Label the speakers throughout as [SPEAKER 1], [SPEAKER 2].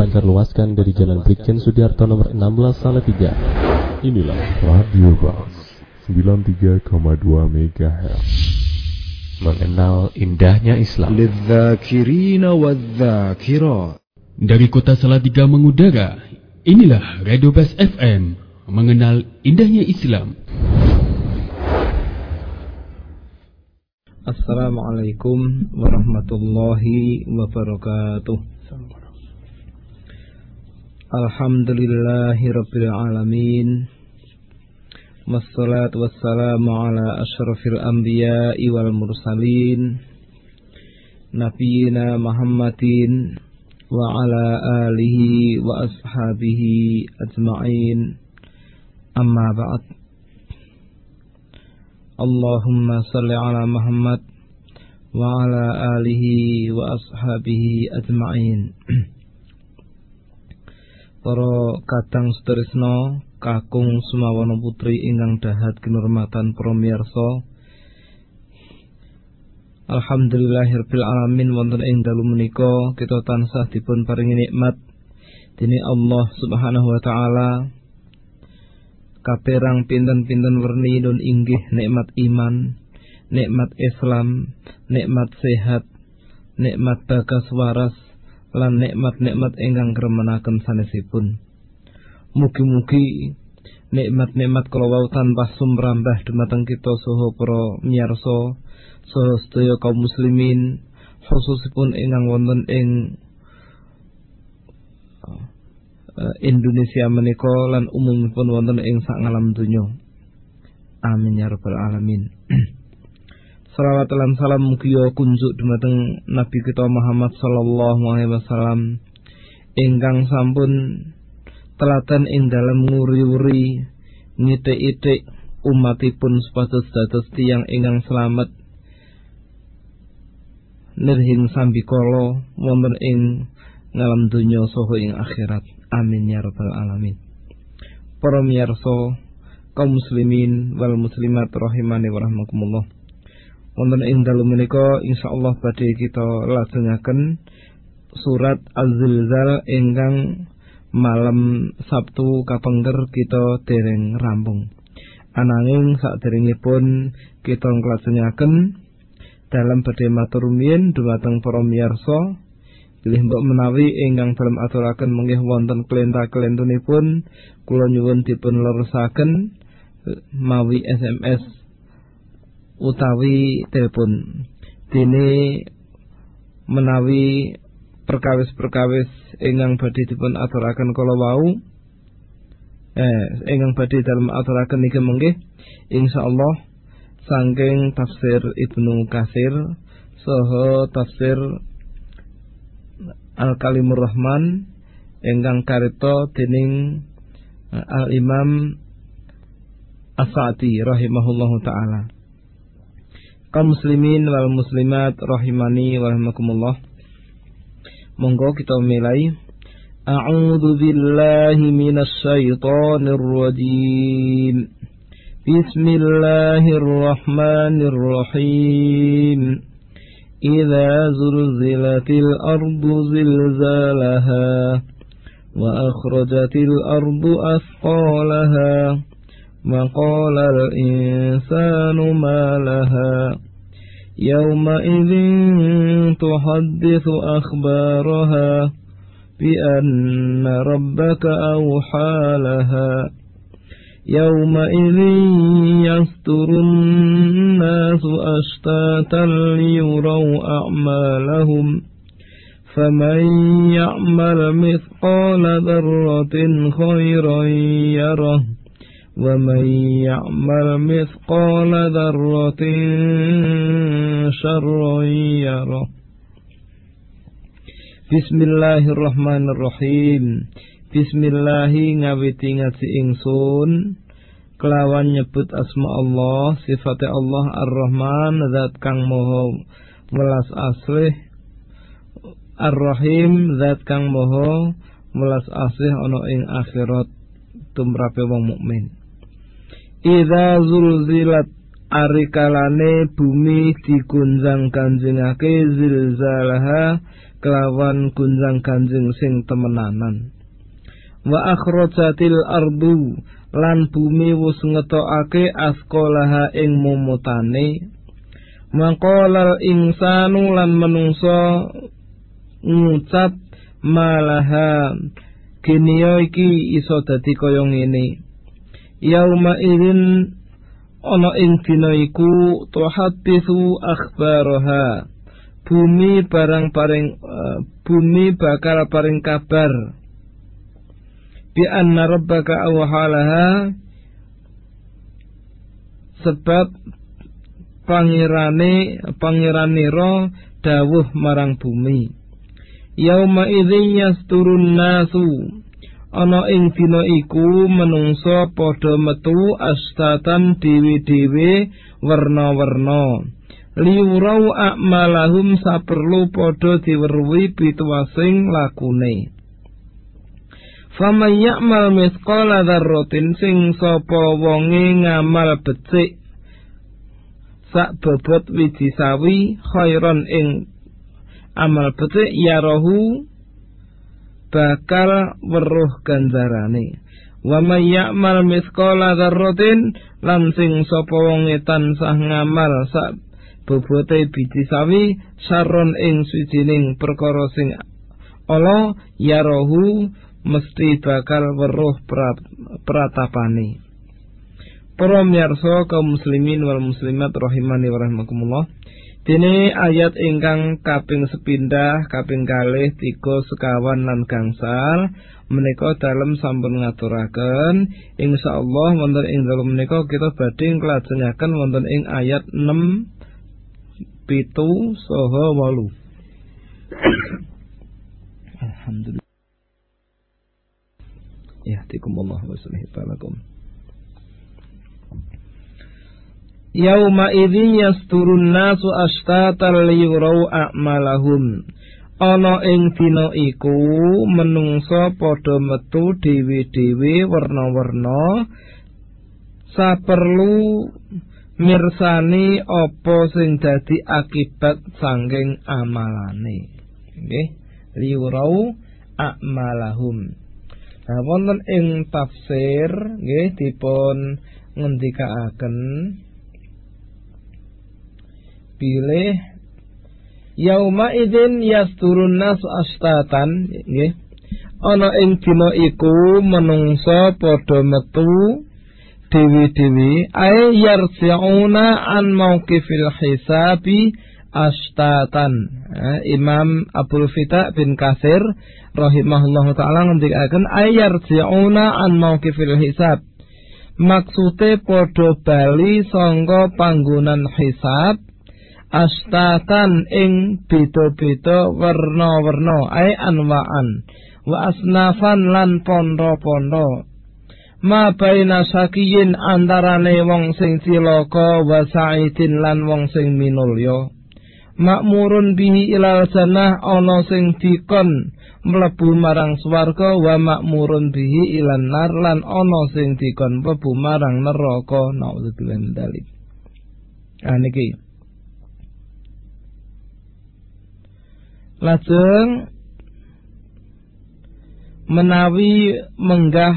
[SPEAKER 1] dipancar luaskan dari Jalan Brigjen Sudiarto nomor 16 Salatiga. Inilah Radio Bas 93,2 MHz. Mengenal indahnya Islam.
[SPEAKER 2] Dari kota Salatiga mengudara, inilah Radio Bas FM. Mengenal indahnya Islam.
[SPEAKER 3] Assalamualaikum warahmatullahi wabarakatuh. Alhamdulillahi rabbil alamin. Wassalatu wassalamu ala ashrafil anbiya'i wal mursalin. Nabiyina Muhammadin wa ala alihi wa ashabihi ajma'in. Amma ba'd. Allahumma salli ala Muhammad wa ala alihi wa ashabihi ajma'in Para kadang sederisno kakung sumawana putri ingkang dahat kinurmatan para Alhamdulillahirabbil alamin wonten ing dalu menika kita tansah dipun paringi nikmat dene Allah Subhanahu wa taala. Kaperang pinten-pinten werni nun inggih nikmat iman, nikmat Islam, nikmat sehat, nikmat bagas waras, lan nikmat-nikmat ingkang kremenaken sanesipun. Mugi-mugi nikmat-nikmat kala wau tanpa sumrambah dumateng kita saha para miyarsa saha sedaya kaum muslimin khususipun ingkang wonten ing Eh, Indonesia menika lan umumipun wonten ing sak ngalam donya. Amin ya rabbal alamin. Salawat lan salam mugi kunjuk dumateng Nabi kita Muhammad sallallahu alaihi wasallam ingkang sampun telaten ing dalam nguri-uri ngite-ite umatipun supados dados tiyang ingkang selamat nirhing sambikala wonten ing ngalam donya saha ing akhirat. Amin ya rabbal alamin. Para miyarsa kaum muslimin wal muslimat rahimani wa rahmakumullah. Wonten ing dalu menika insyaallah badhe kita lajengaken surat Az-Zilzal ingkang malam Sabtu kapengker kita dereng rampung. Ananging saderengipun kita nglajengaken dalam badhe matur rumiyin dumateng para miyarsa Pilih mbok menawi ingkang dalam aturaken menggih wonten kelenta-kelentunipun kula nyuwun dipun leresaken mawi SMS utawi telepon. Dene menawi perkawis-perkawis ingkang badhe dipun aturaken kala wau eh ingkang badhe dalam aturaken niki menggih insyaallah saking tafsir Ibnu Kasir saha tafsir Al Kalimur Rahman ingkang karito dening eh, Al Imam As-Sa'di rahimahullahu taala. Kaum muslimin wal muslimat rahimani wa rahimakumullah. Monggo kita mulai. A'udzu billahi minasy syaithanir rajim. Bismillahirrahmanirrahim. إذا زلزلت الأرض زلزالها وأخرجت الأرض أثقالها وقال الإنسان ما لها يومئذ تحدث أخبارها بأن ربك أوحى لها يومئذ يستر الناس أشتاتا ليروا أعمالهم فمن يعمل مثقال ذرة خيرا يره ومن يعمل مثقال ذرة شرا يره بسم الله الرحمن الرحيم Bismillahi ngawiti ngaji ingsun kelawan nyebut asma Allah sifate Allah Ar-Rahman zat kang moho melas aslih Ar-Rahim zat kang moho melas aslih ana ing akhirat tumrape wong mukmin Idza zulzilat arikalane bumi digunjang kanjengake zilzalaha kelawan gunjang ganjing sing temenanan. Wa akhrajatil ardu lan bumi wus ngetokake askolaha ing momotane. Mangkolal insanu lan menungso ngucap malaha kiniyo iki iso dadi kaya ngene yauma idzin ana ing dina iku tuhaddithu akhbaraha bumi barang paring uh, bumi bakal paring kabar. Bi anna rabbaka awhalaha sebab pangirane pangeranira dawuh marang bumi. Yauma idzin yasturun nasu ana ing dina iku menungsa padha metu astatan dewi-dewi werna-werna. Liurau akmalahum saperlu padha diweruhi pituwasing lakune. Faman ya'mal misqala dzarratin sing sapa wonge ngamal becik sak bobot wiji sawi khairon ing amal becik yarahu bakal weruh ganjarane. Wa may ya'mal mithqala dzarratin lan sing sapa wong tansah ngamal sak bobote biji sawi saron ing sujining perkara sing ala yarahu mesti bakal weruh pratapane. Para miyarsa kaum muslimin wal muslimat rahimani wa rahimakumullah Dene ayat ingkang kaping sepindah kaping kalih tiga sekawan lan gangsal menika dalem sampun ngaturaken. Insyaallah wonten ing dalem menika kita badhe nglajengaken wonten ing ayat 6 pitu saha 8 Alhamdulillah. Ya, tikumullah wa sallallahu Yauma idzin yasturun nasu astatan liyurau a'malahum. Ana ing dina iku menungsa padha metu dhewe-dhewe werna-werna saperlu mirsani apa sing dadi akibat sangking amalane. Nggih, liyurau a'malahum. Nah, wonten ing tafsir nggih dipun ngendikaaken pilih yauma idzin yasturun nas astatan nggih. Ana ing dina iku menungsa padha metu dewi-dewi ay yarji'una an mauqifil hisabi astatan eh, Imam Abdul Fita bin Kasir rahimahullah taala ngendikaken ay yarji'una an mauqifil hisab. Maksude padha bali sangka panggonan hisab astatan ing beda-beda werna-werna ai anwaan. Wa asnafan lan pondo-pondo ma baina sakiyin antarane wong sing cilaka wa saidin lan wong sing minulya. Makmurun bihi ilal jannah ana sing dikon mlebu marang swarga wa makmurun bihi ilan nar lan ana sing dikon mlebu marang neraka. Naudzubillah min dzalik ah niki lajeng menawi menggah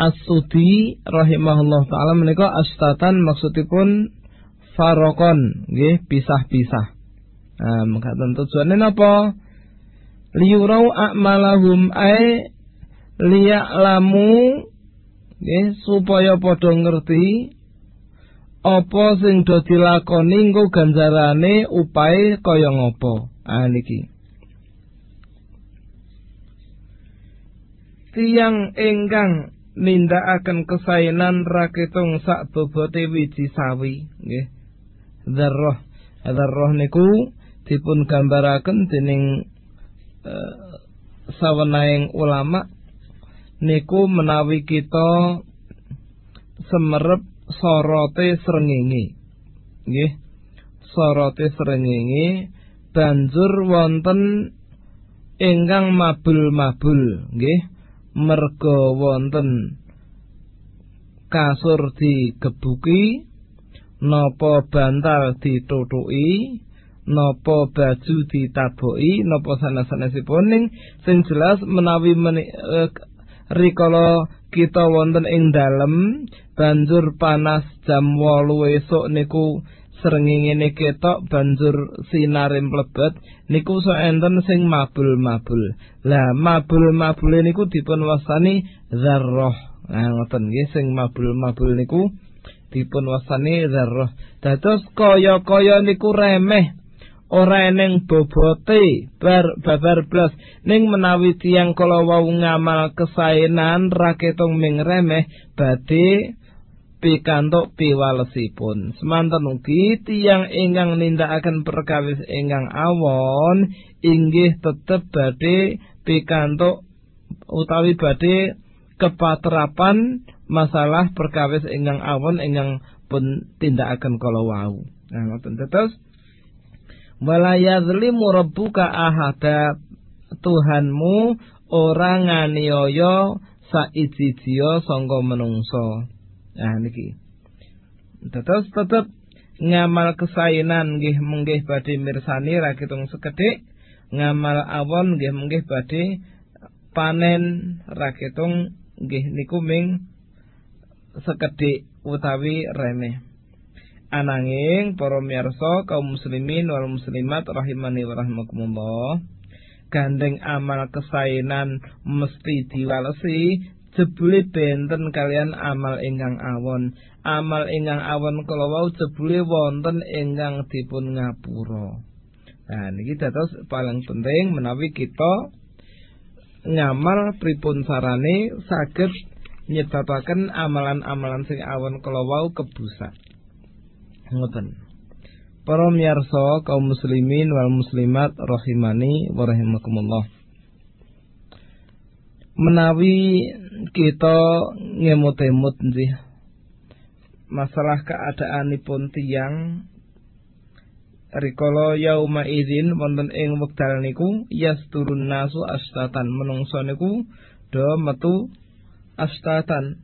[SPEAKER 3] As-Sudi rahimahullah taala menika astatan maksudipun farokon nggih pisah-pisah. Nah, mekaten tujuane napa? Liyurau a'malahum ay liya'lamu nggih supaya padha ngerti apa sing do dilakoni engko ganjarane upae kaya ngopo? Ah niki. Tiang ingkang nindakaken kesainan raketung sak bobote wiji sawi nggih. Dzarrah dzarrah niku dipun gambaraken dening uh, sawenaing ulama niku menawi kita semerep sorote srengenge. Nggih. Sorote srengenge banjur wonten ingkang mabul-mabul. Nggih. Merga wonten kasur digebuki napa bantal ditutuki napa baju ditaboki napa sanes-sanesipun ning sing jelas menawi meni, uh, rikala kita wonten ing dalem banjur panas jam 8 esuk niku srengenge ketok banjur sinare mlebet niku so enten sing mabul-mabul. Lah mabul-mabul niku dipun wastani zarrah. Nah ngoten nggih sing mabul-mabul niku dipun wastani zarrah. Dados kaya-kaya niku remeh ora eneng bobote bar babar blas. Ning menawi tiyang kala wau ngamal kesaenan raketung ming remeh badhe pikantuk piwalesipun. Semanten ugi tiyang ingkang nindakaken perkawis ingkang awon inggih tetep badhe pikantuk utawi badhe kepatrapan masalah perkawis ingkang awon ingkang pun tindakaken kala wau. Nah ngoten tetes wala yazlimu rabbuka ahada. Tuhanmu ora nganiaya saiji-jiya sangka menungso nah niki. Terus tetep ngamal kesainan nggih menggih badhe mirsani ra kitung sekedhik ngamal awon nggih menggih badhe panen ra kitung nggih niku ming sekedhik utawi remeh Ananging para miyarsa kaum muslimin wal muslimat rahimani wa rahimakumullah gandeng amal kesainan mesti diwalesi. Jebule benten kalian amal ingkang awon. Amal ingkang awon kala wau jebule wonten ingkang dipun ngapura. Nah niki dados paling penting menawi kita ngamal pripun sarane saged nyebabaken amalan-amalan sing awon kala wau kebusak ngoten. Para miyarsa kaum muslimin wal muslimat rahimani wa rahimakumullah. Menawi kita ngemut-emut nggih masalah keadaanipun tiyang rikala yauma idzin wonten ing wekdal niku yasturun nasu astatan menungso niku do metu astatan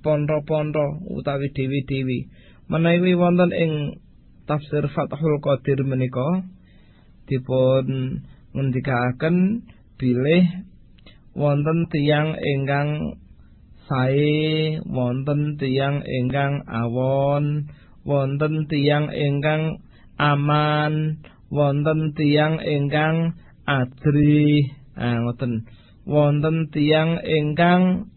[SPEAKER 3] pondo-pondo utawi dewi-dewi menawi wonten ing tafsir Fathul Qadir menika dipun ngendikaaken bilih wonten tiyang ingkang sae wonten tiyang ingkang awon wonten tiyang ingkang aman wonten tiyang ingkang ajri. Ah ngoten. Wonten tiyang ingkang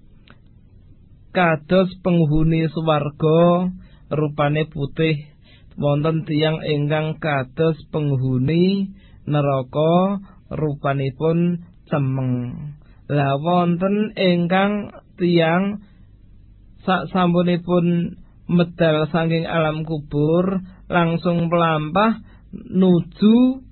[SPEAKER 3] kados penghuni swarga rupane putih. Wonten tiang ingkang kados penghuni neraka rupanipun cemeng. La wonten ingkang tiang sak sampunipun medal saking alam kubur langsung melampah nuju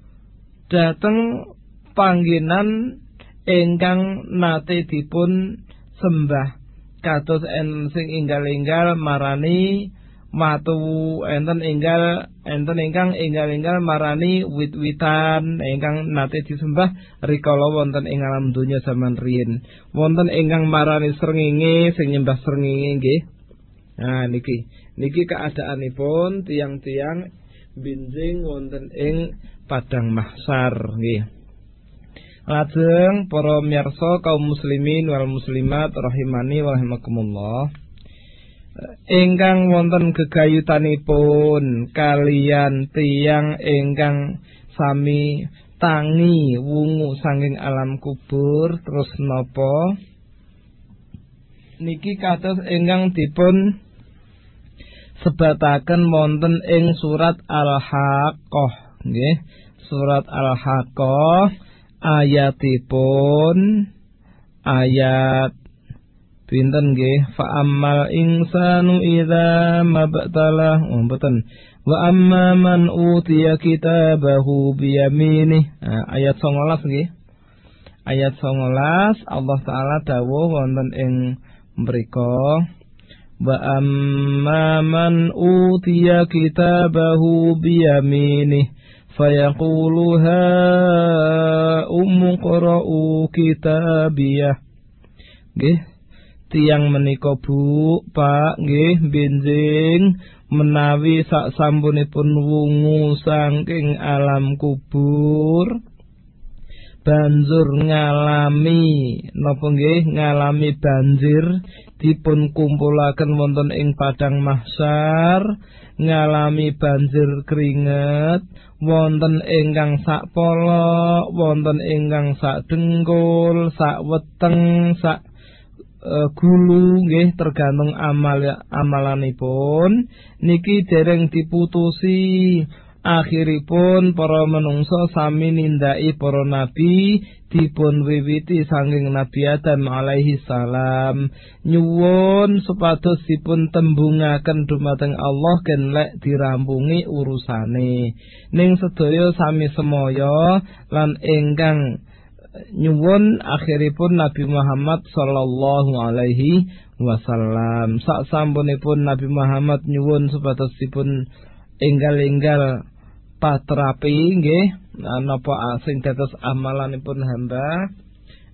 [SPEAKER 3] dateng panggenan ingkang nate dipun sembah. Kados en sing inggal-inggal marani matu enten enggal enten ingkang enggal-enggal marani wit-witan ingkang nate disembah rikala wonten ing alam donya zaman riyin wonten ingkang marani srengenge sing nyembah srengenge nggih. Nah niki. Niki keadaanipun tiang-tiang binjing wonten ing padang mahsar nggih. Lajeng para miyarsa kaum muslimin wal muslimat rahimani wa rahimakumullah ingkang wonten gegayutanipun kalian tiang ingkang sami tangi wungu sanging alam kubur terus nopo niki kados ingkang dipun sebataken wonten ing surat al-haqqah nggih. Surat al-haqqah ayatipun ayat pinten nggih? Fa ammal insanu idza mabtalah oh, mboten. Wa amma man utiya kitabahu bi yaminih nah, ayat 19 nggih. Ayat 19 Allah taala dawuh wonten ing mriku wa amma man utiya kitabahu bi yaminih fayaqulu ha umqra'u kitabiyah. Nggih tiang menika Bu. Pak nggih benjing menawi sak sampunipun wungu saking alam kubur banjur ngalami napa nggih ngalami banjir dipun kumpulaken wonten ing padang mahsyar ngalami banjir keringet wonten ingkang sak polo wonten ingkang sak dengkul sak weteng sak gulu nggih tergantung amal amalanipun. Niki dereng diputusi akhiripun para menungso sami nindai para nabi dipun wiwiti sanging Nabi Adam alaihi salam. Nyuwun supados dipun tembungaken dumateng Allah ken lek dirampungi urusane. Ning sedaya sami semoyo lan ingkang nyuwun akhiripun Nabi Muhammad sallallahu alaihi wasallam. Sak sampunipun Nabi Muhammad nyuwun supados dipun enggal-enggal patrapi nggih. Napa sing dados amalanipun hamba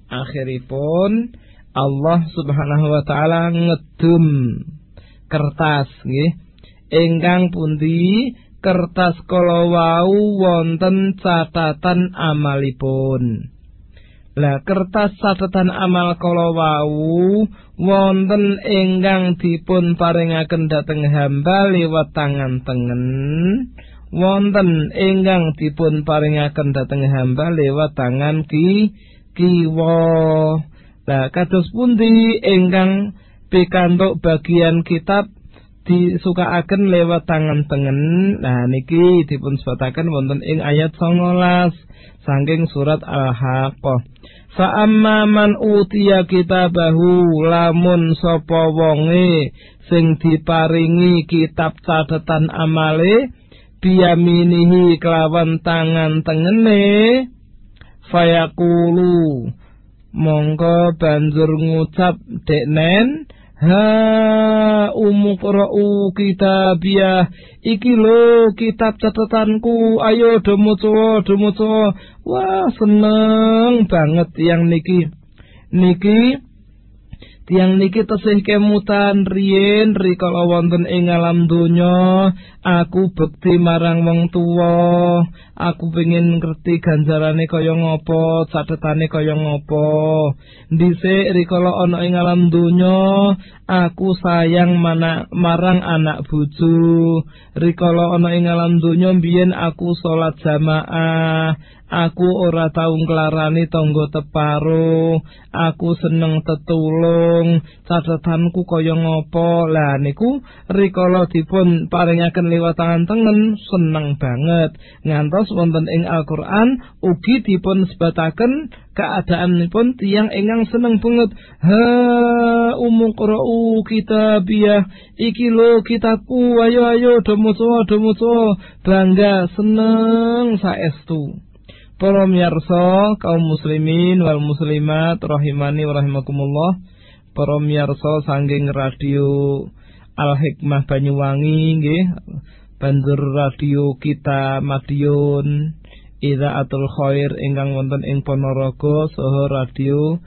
[SPEAKER 3] akhiripun Allah Subhanahu wa taala ngedum kertas nggih. Ingkang pundi? Kertas kala wau wonten catatan amalipun lah kertas catatan amal kala wau wonten ingkang dipun paringaken dhateng hamba liwat tangan tengen wonten ingkang dipun paringaken dhateng hamba lewat tangan ki kiwa. Lah kados pundi ingkang pikantuk bagian kitab disukaaken lewat tangan tengen. Nah niki dipun sebataken wonten ing ayat 19 saking surat Al-Haqqah. Fa'amma man utiya kitabahu lamun sapa wonge sing diparingi kitab catatan amale biyaminihi kelawan tangan tengene fayaqulu mongko banjur ngucap deknen ha umuqra'u kitabiyah iki lo kitab catatanku ayo do maca do maca wah seneng banget yang niki. Niki Tiang niki tesih kemutan riyen rikala wonten ing alam donya aku bekti marang wong tuwa. Aku pengin ngerti ganjarane kaya ngopo catetane kaya ngopo. Dhisik rikala ana ing alam donya aku sayang mana marang anak bojo. Rikala ana ing alam donya biyen aku salat jamaah Aku ora tau nglarani tangga teparo, aku seneng tetulung, catatanku kaya ngopo. Lah niku rikala dipun paringaken liwat tangan tengen seneng banget. Ngantos wonten ing Al-Qur'an ugi dipun sebataken keadaanipun tiyang ingkang seneng banget. Ha umuqra'u kitabiyah. Iki lho kitabku. Ayo ayo do maca. Bangga seneng saestu. Para miyarsa kaum muslimin wal muslimat rahimani wa rahimakumullah. Para miyarsa sanggeng radio Al Hikmah Banyuwangi nggih. Banjur radio kita Madiun Idaatul Khair ingkang wonten ing Ponorogo saha radio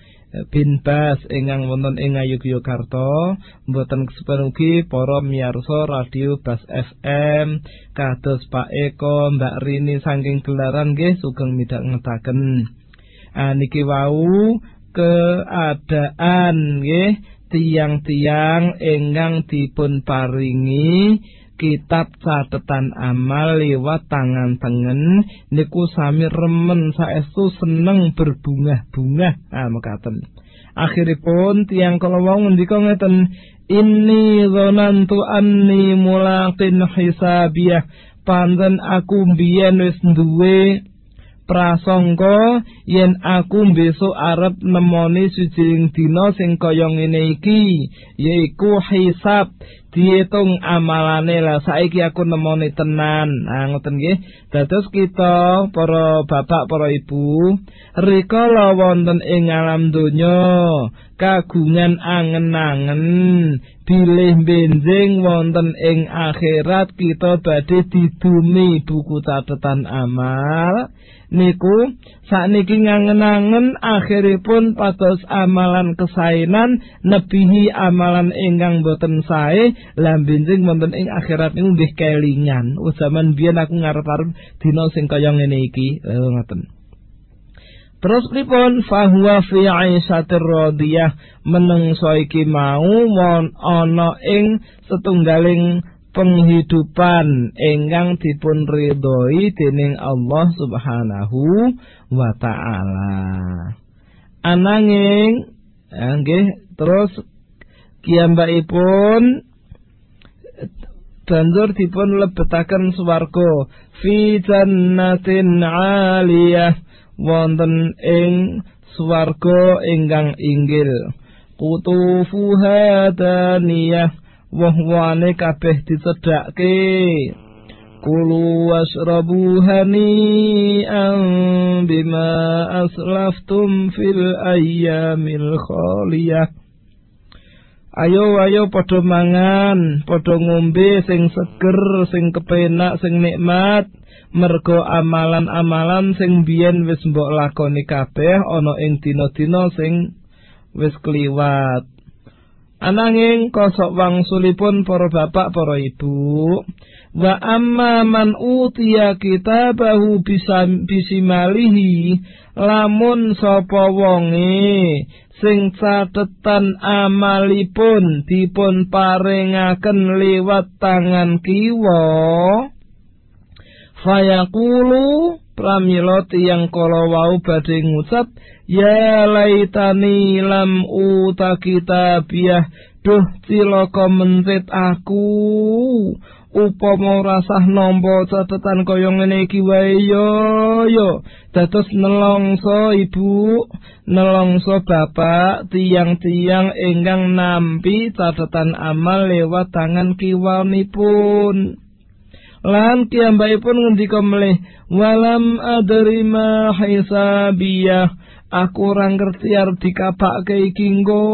[SPEAKER 3] bin Bas ingkang wonten ing Yogyakarta mboten kesepen para miyarsa radio Bas FM kados Pak Eko Mbak Rini saking gelaran nggih sugeng midhangetaken ah niki wau keadaan nggih tiang-tiang ingkang dipun paringi kitab catatan amal liwat tangan tengen niku sami remen. Saestu seneng berbunga-bunga ah mekaten. Akhiripun tiang kala wau ngendika ngeten inni dzanantu anni mulaqin hisabiyah. Panten aku mbiyen wis duwe prasangka yen aku besok arep nemoni suciing dina sing kaya ngene iki yaiku hisab diitung amalane. Lah saiki aku nemoni tenan. Nah ngoten nggih. Dados kita para bapak para ibu rikala wonten ing alam donya kagungan angen-angen bilih benjing wonten ing akhirat kita badhe didumi buku catatan amal. Niku sakniki ngangen-angen akhiripun pados amalan kesainan nebihi amalan ingkang boten sae Lah benjing wonten ing akhirat niku nggih kelingan. Zaman biyen aku ngarep-arep dina sing kaya ngene iki. Eh ngoten. Terus pripun fahuwa fi aisatir radiyah menungso iki mau mon ana ing setunggaling penghidupan ingkang dipun ridhoi dening Allah Subhanahu wa taala. Ananging nggih terus kiyambakipun banjur dipun lebetaken swarga. Fi jannatin 'aliyah. Wonten ing swarga ingkang inggil. Kutufuha daniyah. Woh-wohane kabeh dicedhakke kulu wasrabu hani'an bima aslaftum fil ayyamil khaliyah Ayo ayo padha mangan, padha ngombe sing seger, sing kepenak, sing nikmat. mergo amalan-amalan sing biyen wis mbok lakoni kabeh ana ing dina-dina sing wis kliwat ananging kosok wangsulipun para bapak para ibu wa amma man utiya kitabahu bisimalihi lamun sapa wonge sing catetan amalipun dipun paringaken liwat tangan kiwa Fayaqulu pramila tiyang kala wau badhe ngucap ya laitani lam uta kitabiah duh cilaka mencit aku upama rasah nampa catatan kaya ngene iki wae. Yo yo. Dados nelongso ibu. Nelongso bapak tiang-tiang ingkang nampi catatan amal lewat tangan kiwanipun. Lan piyambakipun ngendika melih walam adri ma hisabiyah. Aku ora ngerti arep dikapake iki nggo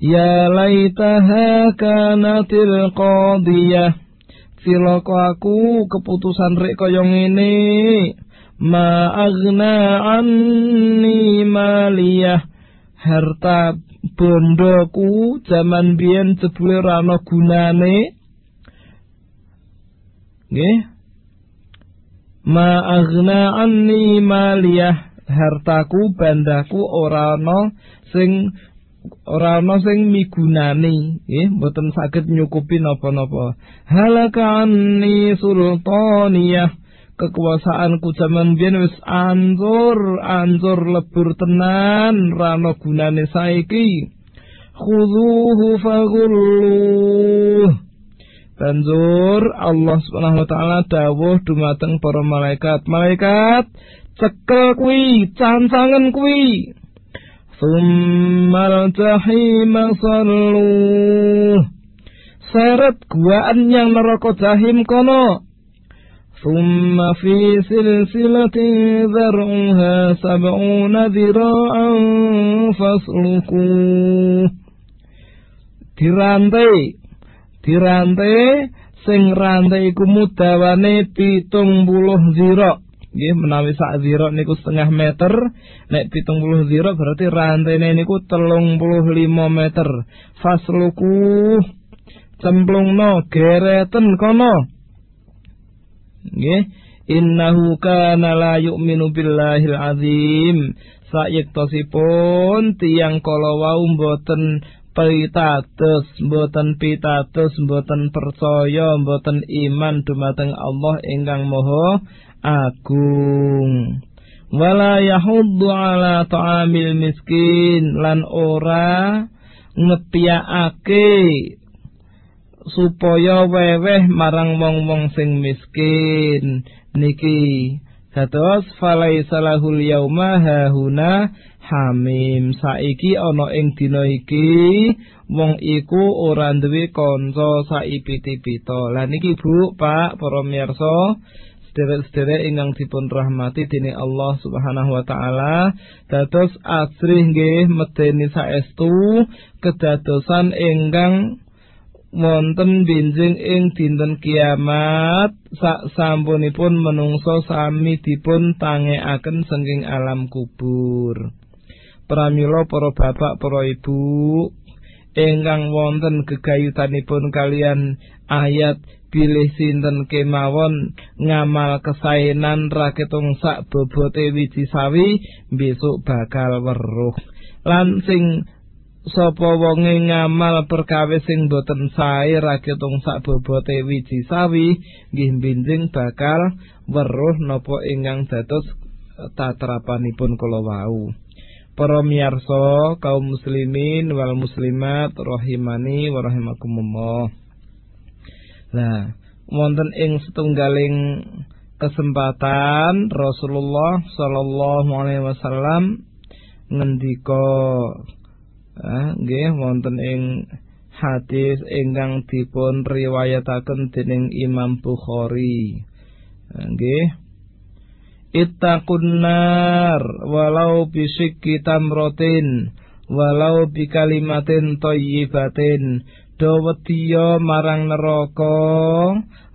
[SPEAKER 3] ya laitaha kanatil qadiyah. Cilaka aku keputusan rek kaya ngene. Ma agna anni maliyah. Harta bondoku zaman biyen jebule ora ana gunane. Nggih. Ma aghna anni maliyah. Hartaku bandaku ora ana sing ora ana sing migunani nggih mboten saged nyukupi napa-napa. Halaka anni sultaniyah kekuasaanku zaman biyen wis anjur anjur lebur tenan rano gunane saiki. Khudhuhu faghulluh. Banjur Allah Subhanahu wa taala dawuh dumateng para malaikat, malaikat cekel kuwi, cancangen kuwi. Summal jahim sallu. Seret guaan yang neraka jahim kono. Summa fi silsilati dhar'uha sab'una dhira'an fasluku. Dirantai dirante sing rantai iku mudawane pitung puluh zira nggih menawi sak zira niku setengah meter nek pitung puluh zira berarti rantene niku telung puluh lima meter. Fasluku cemplungno gereten kono. Nggih innahu kana la yu'minu billahil azim. Sayektosipun tiyang kala wau mboten pitados mboten pitados mboten percaya mboten iman dumateng Allah ingkang Maha Agung. Wala yahuddu ala ta'amil miskin. Lan ora ngepiyake supaya weweh marang wong-wong sing miskin. Niki dados falaisa lahul yauma hahuna Hamim. Saiki ana ing dina iki wong iku ora duwe kanca saipiti-pita. Lah niki Bu, Pak, para mirsa, sederek-sederek ingkang dipun rahmati dening Allah Subhanahu wa taala, dados asrih nggih medeni saestu kedadosan ingkang wonten benjing ing dinten kiamat sak sampunipun menungso sami dipun tangekaken saking alam kubur. pramila para bapak para ibu ingkang wonten gegayutanipun kalian ayat bilih sinten kemawon ngamal kesaenan raketung sak bobote wiji sawi besok bakal weruh. Lan sing sapa wonge ngamal perkawis sing boten sae raketung sak bobote wiji sawi nggih binjing bakal weruh napa ingkang dados tatrapanipun kula wau para miyarsa kaum muslimin wal muslimat rahimani wa rahimakumullah Nah, wonten ing setunggaling kesempatan Rasulullah sallallahu alaihi wasallam ngendika eh nggih wonten ing hadis ingkang dipun riwayataken dening Imam Bukhari. Nggih. Ittaqun nar walau bisikki tamrotin walau bikalimatin thayyibatin dawetiya marang neraka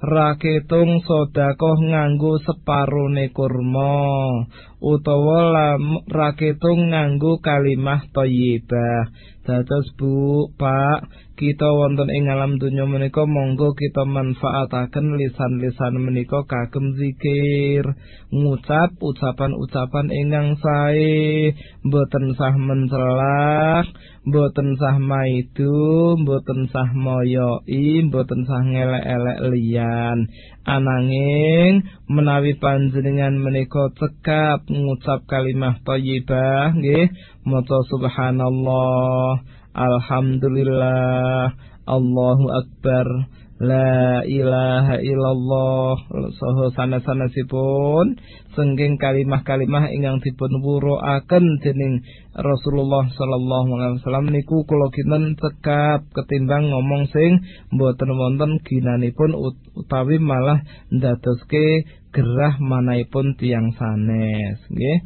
[SPEAKER 3] raketung sedekah nganggo separone kurma utawa raketung nganggo kalimah thayyibah dados Bu Pak kita wonten ing alam donya menika monggo kita manfaataken lisan-lisan menika kagem zikir. Ngucap ucapan-ucapan ingkang sae. Mboten sah mencelah mboten sah maidu mboten sah moyoi mboten sah ngelek-elek liyan. Ananging menawi panjenengan menika cekap ngucap kalimah thayyibah nggih maca subhanallah Alhamdulillah. Allahu Akbar. La ilaha illallah. Soho sana-sanasipun Sengging kalimah-kalimah Ingang dipun wuruaken Dening Rasulullah Sallallahu alaihi wasallam Niku kula kinten cekap Ketimbang ngomong sing Mboten wonten ginanipun Utawi malah ndadoske Gerah manaipun tiang sanes. Nggih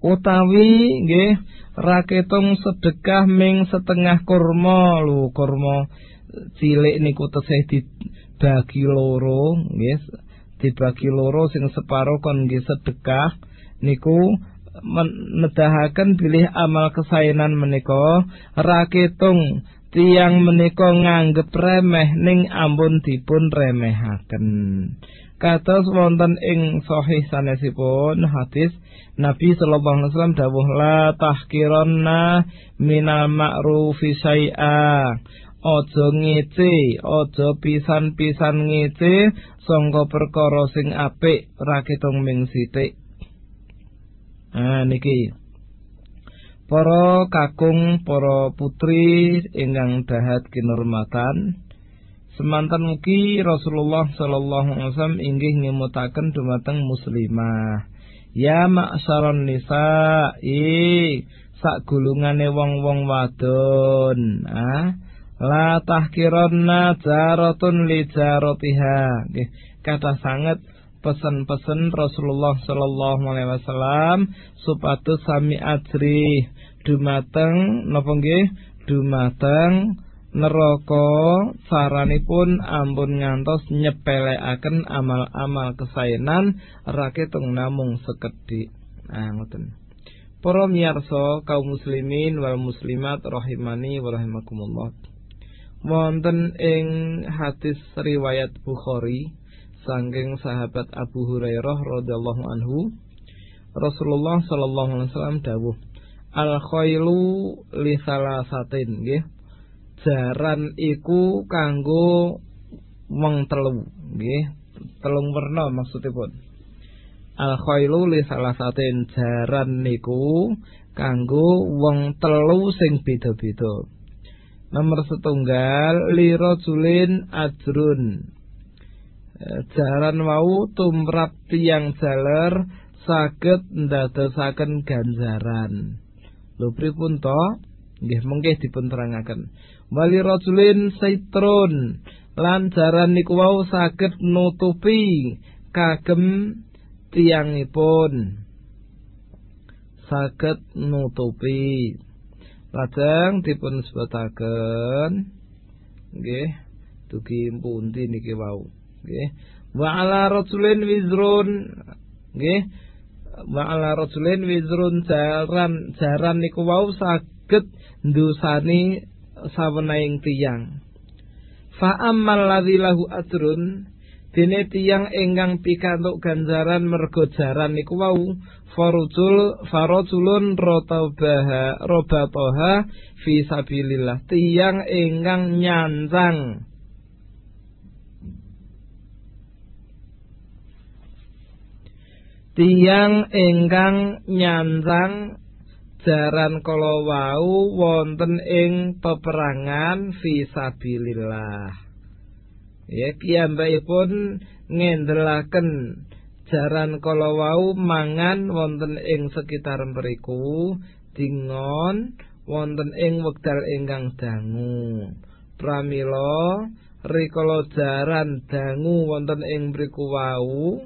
[SPEAKER 3] utawi nggih raketung sedekah ming setengah kurma. Lho kurma cilik niku tesih dibagi loro nggih dibagi loro sing separo kon nggih sedekah niku nedahaken bilih amal kesaenan menika. Raketung tiang menika nganggep remeh ning ampun dipun remehaken kados wonten ing sahih sanesipun hadis Nabi sallallahu alaihi wasallam dawuh la tahkiranna minal ma'rufi syai'a Ojo ngece, ojo pisan-pisan ngece sangka perkara sing apik ra ketung ming sithik. Ah niki. Para kakung, para putri ingkang dahat kinurmatan, Semantan mugi Rasulullah sallallahu alaihi wasallam inggih ngemutaken dumateng muslimah. Ya ma'saron nisa i sak gulungane wong-wong wadon, ah la tahkironna jaratun li jaratiha. Kata sangat pesan-pesan Rasulullah sallallahu alaihi wasallam supados sami ajri dumateng napa nggih dumateng neraka saranipun ampun ngantos nyepelekaken amal-amal kesaenan raketung namung sekedhik. Nah, ngoten. Para miyarsa kaum muslimin wal muslimat rahimani wa rahimakumullah. Wonten ing hadis riwayat Bukhari saking sahabat Abu Hurairah radhiyallahu anhu Rasulullah sallallahu alaihi wasallam dawuh Al khailu li salasatin nggih jaran iku kanggo wong telu nggih. Telung werna maksudipun al khailu li salah satin jaran niku kanggo wong telu sing beda-beda. Nomor setunggal li rajulin ajrun. E, jaran wau tumrap tiang jaler saged ndadosaken ganjaran. Lho pripun to? Nggih mengke dipun wali rajulin saitrun. Lan jaran niku wau saged nutupi kagem tiangipun saged nutupi. Lajeng dipun sebutaken nggih. Dugi pundi niki wau. Nggih. Wa ala rajulin wizrun. Nggih. Wa ala rajulin wizrun. Jaran jaran niku wau saged ndusani sawenaing tiyang. Fa ammal ladzi lahu ajrun dene tiyang ingkang pikantuk ganjaran mergo jaran niku wau farujul farajulun rotabaha robatoha fi sabilillah tiyang ingkang nyancang tiyang ingkang nyancang jaran kala wau wonten ing peperangan fisabilillah ya piyambakipun ngendelaken jaran kala wau mangan wonten ing sekitar mriku dingon wonten ing wekdal ingkang dangu. Pramila rikala jaran dangu wonten ing mriku wau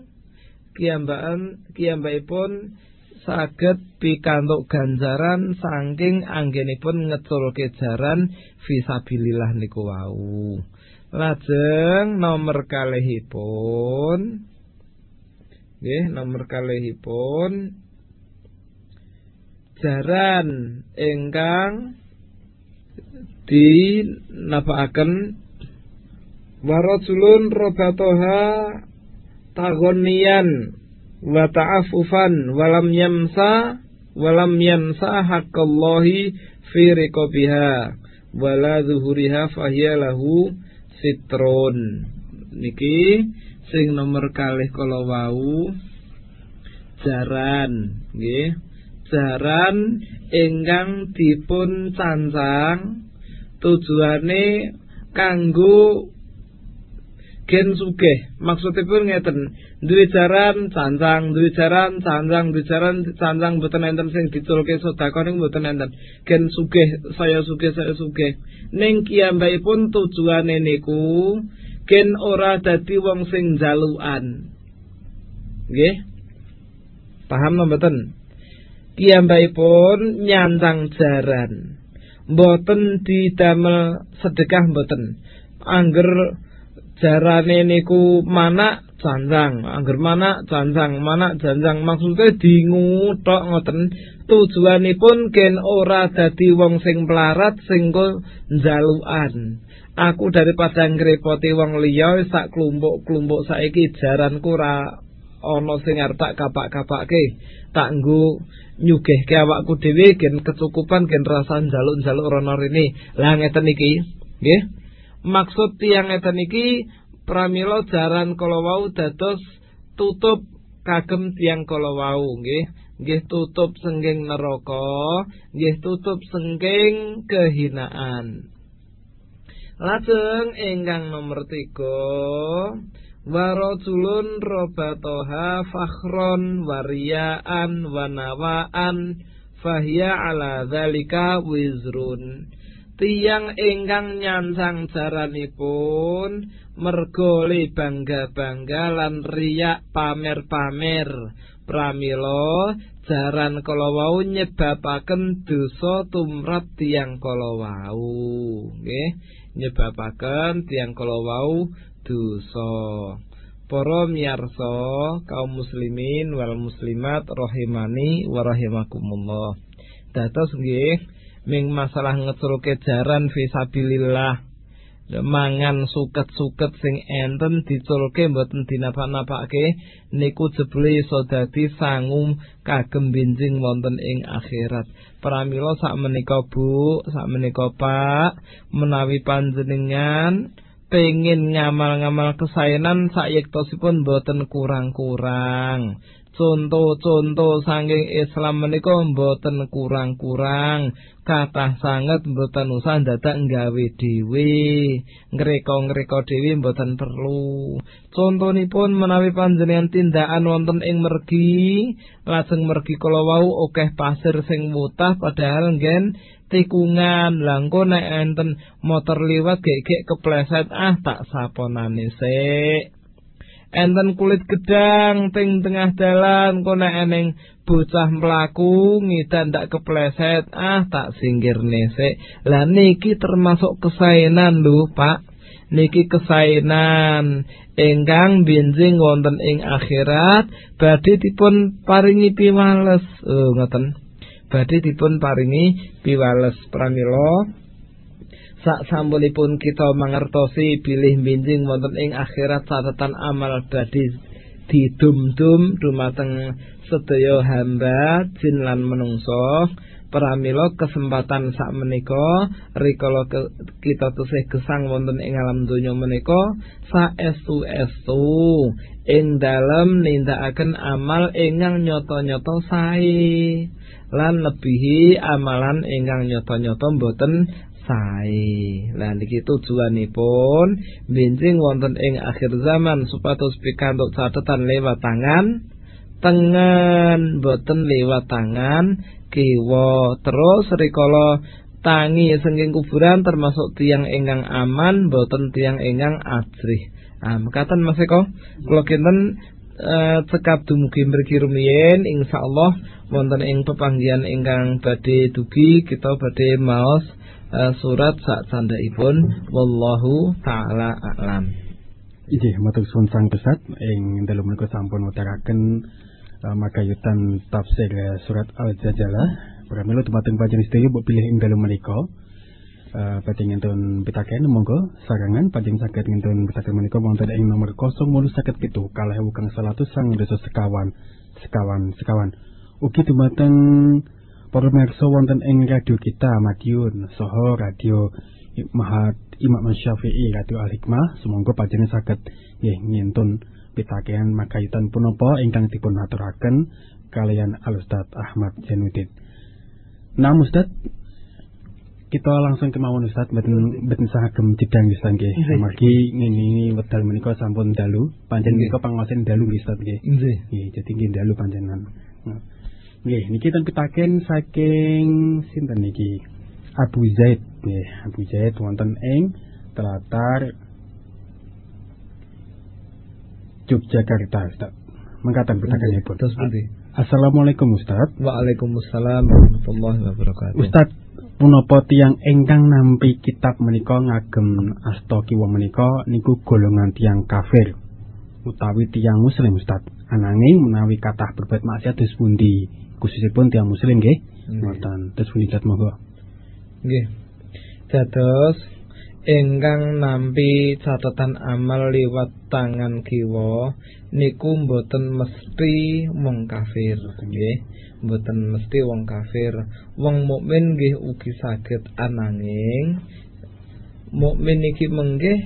[SPEAKER 3] kiambakan kiambakipun saged pikantuk ganjaran saking anggenipun ngeculke jaran fisabilillah niku wau. Lajeng nomor kalihipun nggih nomor kalihipun jaran ingkang dinapakaken warajulun robatoha tagonian wa ta'afufan walam yamsa walam yamsa haqqallahi fi riqabiha wala zuhuriha fahiya lahu sitrun. Niki sing nomor kalih kala wau jaran nggih. Jaran ingkang dipun cancang tujuane kanggo gen sugih. Maksudipun ngeten duwe jaran cancang duwe jaran cancang duwe jaran cancang mboten enten sing diculke sedekah ning mboten enten. Gen sugih saya sugih saya sugih. Ning kiyambakipun tujuane niku gen ora dadi wong sing jalukan nggih? Paham mboten? Kiyambakipun nyantang jaran. Mboten didamel sedekah mboten. Angger jarane niku mana janjang angger mana janjang mana janjang. Maksudnya dingu tok ngoten. Tujuanipun ken ora dadi wong sing pelarat sing njalukan. Aku daripada ngrepoti wong liya sak klumpuk-klumpuk saiki jaranku ora ana sing arep tak kapak-kapake tak nggo nyugihke awakku dhewe gen kecukupan gen rasa njaluk-njaluk rono rene. Lah ngeten iki nggih maksud tiang ngeten iki pramila jaran kala wau dados tutup kagem tiang kala wau nggih. Nggih tutup sengging neraka nggih tutup sengging kehinaan. Lajeng ingkang nomor 3 warajulun robatoha fakhron wariyaan wanawaan fahya ala zalika wizrun Tiang ingkang nyansang jaranipun mergo bangga-bangga lan riyak pamer-pamer. Pramila jaran kala wau nyebabaken dosa tumrap tiang kala wau nggih nyebabaken tiang kala wau dosa. Para miyarsa kaum muslimin wal muslimat rahimani wa rahimakumullah. Dados nggih ming masalah ngeculke jaran fisabilillah mangan suket-suket sing enten diculke mboten dinapa-napake niku jebule iso dadi sangum kagem benjing wonten ing akhirat. Pramila sak menika Bu sak menika Pak menawi panjenengan pengin ngamal-ngamal kesaenan sak yektosipun mboten kurang-kurang. Contoh-contoh saking Islam menika mboten kurang-kurang kathah sanget mboten usah dadak nggawe dhewe. Ngreka-ngreka dhewe mboten perlu. Contonipun menawi panjenengan tindakan wonten ing mergi lajeng mergi kala wau akeh pasir sing mutah padahal nggen tikungan. Langko nek enten motor liwat gek-gek kepleset ah tak saponane sik. Enten kulit gedang teng tengah dalan kono eneng bocah mlaku ngidan tak kepleset. Ah tak singgir nesek. Lah niki termasuk kesaenan lho Pak. Niki kesaenan ingkang benjing wonten ing akhirat badhe dipun paringi piwales. Oh ngoten. Badhe dipun paringi piwales pramila. Sak sampunipun kita mangertosi bilih binjing wonten ing akhirat catatan amal badhe didum-dum dumateng sedaya hamba jin lan menungso pramila kesempatan sak menika rikala kita tesih gesang wonten ing alam donya menika saestu-estu ing dalem nindakaken amal ingkang nyata-nyata sae lan lebihi amalan ingkang nyata-nyata boten sae. Lah niki tujuanipun benjing wonten ing akhir zaman supados pikantuk catatan lewat tangan tengen. Boten lewat tangan kiwa terus. Rikala tangi sengking kuburan termasuk tiang ingkang aman boten tiang ingkang ajrih. Ah mekaten Mas Eko. Kula kinten Uh, cekap dumugi mriki rumiyin. Insyaallah wonten ing pepanggihan ingkang badhe dugi kita badhe maos uh, surat sak candhaipun wallahu taala a'lam.
[SPEAKER 4] Inggih matur suwun sang pesat ing dalu menika sampun utaraken uh, makayutan tafsir uh, surat Al-Jajalah. Pramila dumateng panjenengan sedaya mbok pilih ing dalu menika. Uh, Badhe ngentun pitaken monggo sarangan panjang saged ngentun pitaken menika wonten ing nomor 017 kalih kang 100 sang desa sekawan sekawan sekawan ugi dumateng Para pemirsa wonten ing radio kita Madiun Soho radio Mahat Imam Syafi'i Radio Al Hikmah semoga panjenengan saged nggih ngintun pitakean makaitan punapa ingkang dipun aturaken kalian Al Ustaz Ahmad Janudin. Nah Ustaz kita langsung kemauan Ustaz mboten mboten sagem jedang nggih nggih. Margi ngene wedal menika sampun dalu, panjenengan menika pangawasan dalu nggih Ustaz nggih.
[SPEAKER 3] Nggih.
[SPEAKER 4] Nggih, dalu panjenengan. Nah. Nggih, niki ten pitaken saking sinten niki? Abu Zaid Abu Zaid wonten ing Telatar Yogyakarta, Ustaz. Mengkatan pitakenipun.
[SPEAKER 3] Terus pundi?
[SPEAKER 4] Assalamualaikum Ustaz.
[SPEAKER 3] Waalaikumsalam warahmatullahi wabarakatuh.
[SPEAKER 4] Ustaz, punapa tiyang ingkang nampi kitab menika ngagem asta kiwa menika niku golongan tiyang kafir utawi tiyang muslim Ustaz. Ananging menawi kathah berbuat maksiat dos pundi? khususipun tiang muslim nggih. Ngoten. Terus punika monggo.
[SPEAKER 3] Nggih. Dados ingkang nampi catatan amal liwat tangan kiwa niku mboten mesti wong kafir. Nggih mboten mesti wong kafir. Wong mukmin nggih ugi saged ananging mukmin iki menggih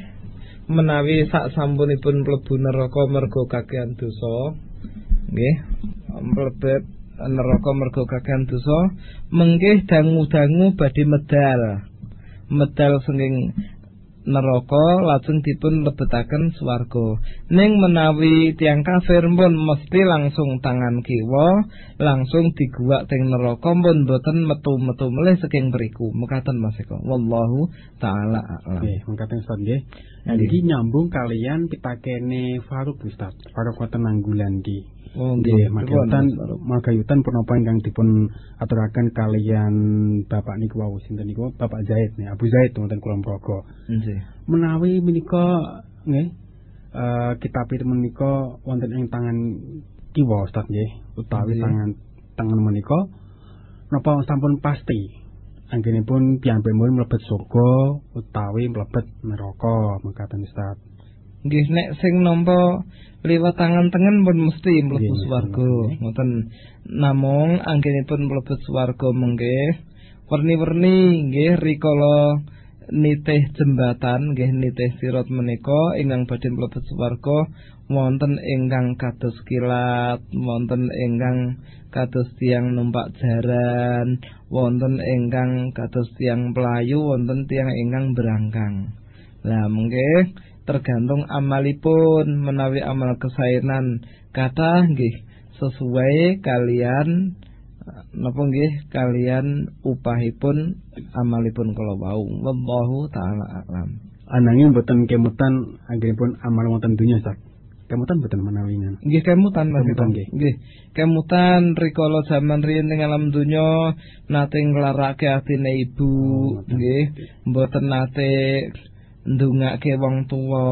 [SPEAKER 3] menawi sak sampunipun mlebu neraka mergo kakean dosa nggih mlebet neraka mergo kakehan dosa mengkih dangu-dangu badhe medal medal senging neraka lajeng dipun lebetaken swarga. Ning menawi tiang kafir pun mesti langsung tangan kiwa langsung diguwak teng neraka pun boten metu-metu melih saking mriku. Mekaten Mas Eko. Wallahu taala a'lam.
[SPEAKER 4] Nggih mekaten Ustaz nggih. Iki nyambung kalian pitakene Faruk Ustaz. Faruk wonten nanggulan di
[SPEAKER 3] Oh
[SPEAKER 4] nggih, magayutan magayutan punapa ingkang dipun aturaken kalian Bapak niku wau sinten niku Bapak Zaid nih, Abu Zaid wonten Kulon Progo.
[SPEAKER 3] Nggih.
[SPEAKER 4] Menawi menika nggih uh, kitab itu menika wonten ing tangan kiwa Ustaz nggih, utawi tangan tangan menika napa sampun pasti anggenipun piyambakipun mlebet surga utawi mlebet neraka mekaten Ustaz.
[SPEAKER 3] Nggih nek sing nampa liwat tangan tengen pun mesti mlebu swarga. Ngoten namung anggenipun mlebu swarga mengke werni-werni nggih rikala nitih jembatan nggih nitih sirat menika ingkang badhe mlebu swarga wonten ingkang kados kilat wonten ingkang kados tiang numpak jaran wonten ingkang kados tiang pelayu wonten tiang ingkang berangkang. Lah mengke tergantung amalipun menawi amal kesainan. Kata nggih sesuai kalian napa nggih kalian upahipun amalipun kala wau. Wallahu taala alam.
[SPEAKER 4] Ananging boten kemutan anggenipun amal wonten dunya sak kemutan boten menawi
[SPEAKER 3] nggih kemutan kemutan nggih. Nggih. Kemutan rikala jaman riyin ing alam dunya nate nglarake atine ibu nggih. Oh, mboten nate ndungake wong tuwa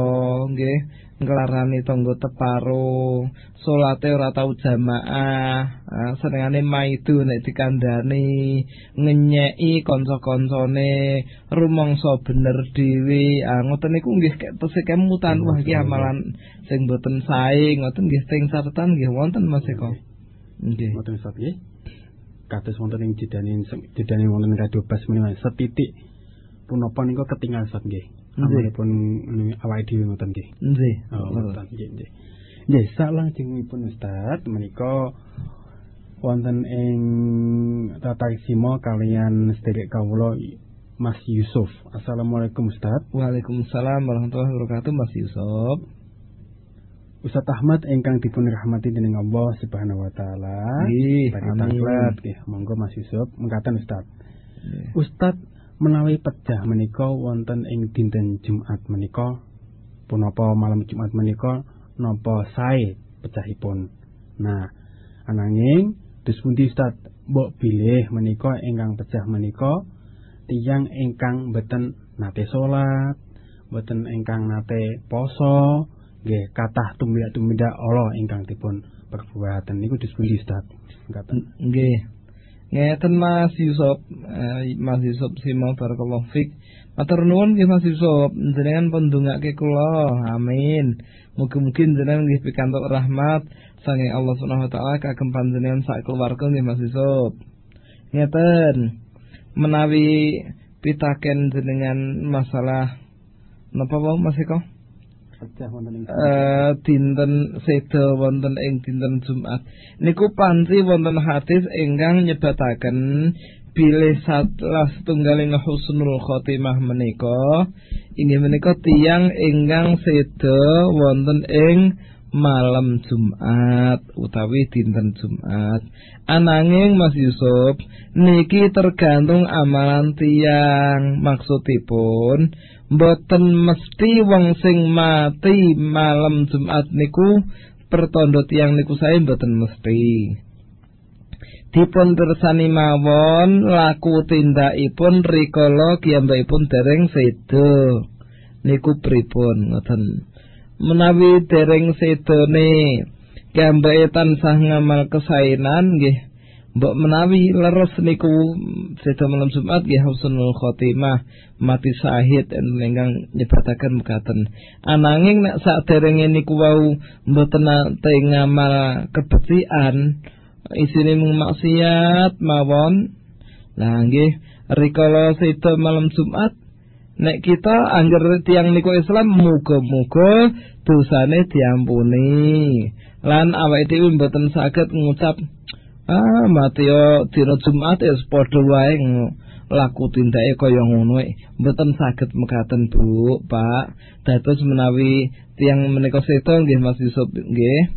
[SPEAKER 3] nggih nglarani tangga teparo, salate ora tau jamaah, ah, senengane maidu nek dikandani, ngenyeki kanca-kancane, rumangsa bener dhewe. Ah ngoten niku nggih tesih kemutan wah iki amalan sing boten sae, ngoten nggih teng sartan nggih wonten Mas Eko. Nggih.
[SPEAKER 4] Ngoten Ustaz nggih. Kados wonten ing jedane jedane wonten radio bas menika setitik punapa niku ketinggal Ustaz nggih. Amalipun awake dhewe ngoten nggih.
[SPEAKER 3] Nggih.
[SPEAKER 4] Oh, ngoten nggih nggih. Nggih, salajengipun Ustaz menika wonten ing tataksima kalian sederek kawula Mas Yusuf. Assalamualaikum Ustaz.
[SPEAKER 3] Waalaikumsalam warahmatullahi wabarakatuh Mas Yusuf.
[SPEAKER 4] Ustaz Ahmad ingkang dipun rahmati dening Allah Subhanahu wa taala.
[SPEAKER 3] Nggih,
[SPEAKER 4] amin. Monggo Mas Yusuf mengatakan Ustaz. Ustaz menawi pecah menika wonten ing dinten Jumat menika punapa malam Jumat menika napa sae pecahipun. Nah, ananging dus pundi Ustaz mbok bilih menika ingkang pecah menika tiyang ingkang boten nate salat, boten ingkang nate poso, nggih kathah tumindak-tumindak Allah ingkang dipun perbuatan niku dus pundi Ustaz.
[SPEAKER 3] Nggih. Ngeten Mas Yusuf, eh, Mas Yusuf Simo barakallahu fik. Matur nuwun nggih Mas Yusuf, jenengan pun ndongake kula. Amin. Mugi-mugi jenengan nggih pikantuk rahmat saking Allah Subhanahu wa taala kagem panjenengan sak keluarga nggih Mas Yusuf. Ngeten. Menawi pitaken jenengan masalah napa wae Mas Eko? Uh, dinten seda wonten ing dinten Jumat. Niku panci wonten hadis ingkang nyebataken bilih salah setunggaling husnul khotimah menika. Inggih menika tiang ingkang seda wonten ing malam Jumat utawi dinten Jumat. Ananging Mas Yusuf niki tergantung amalan tiang maksudipun mboten mesti wong sing mati malam Jumat niku pertondo tiang niku saya mboten mesti. Dipun tersani mawon laku tindakipun rikala kiyambakipun dereng sedo niku pripun ngoten? Menawi dereng sedone kiyambake tansah ngamal kesainan nggih Mbok menawi leres niku sedo malam Jumat nggih husnul khotimah mati syahid ingkang nyebataken mekaten. Ananging nek saderenge niku wau mboten nate ngamal kebecikan isine mung maksiat mawon. Lah nggih rikala sedo malam Jumat nek kita angger tiang niku Islam muga-muga dosane diampuni. Lan awake dhewe mboten saged ngucap Ah, mati yo dina Jumat ya padha wae laku tindake kaya ngono mboten saged mekaten Bu, Pak. Dados menawi tiang menika sedo nggih Mas Yusuf nggih.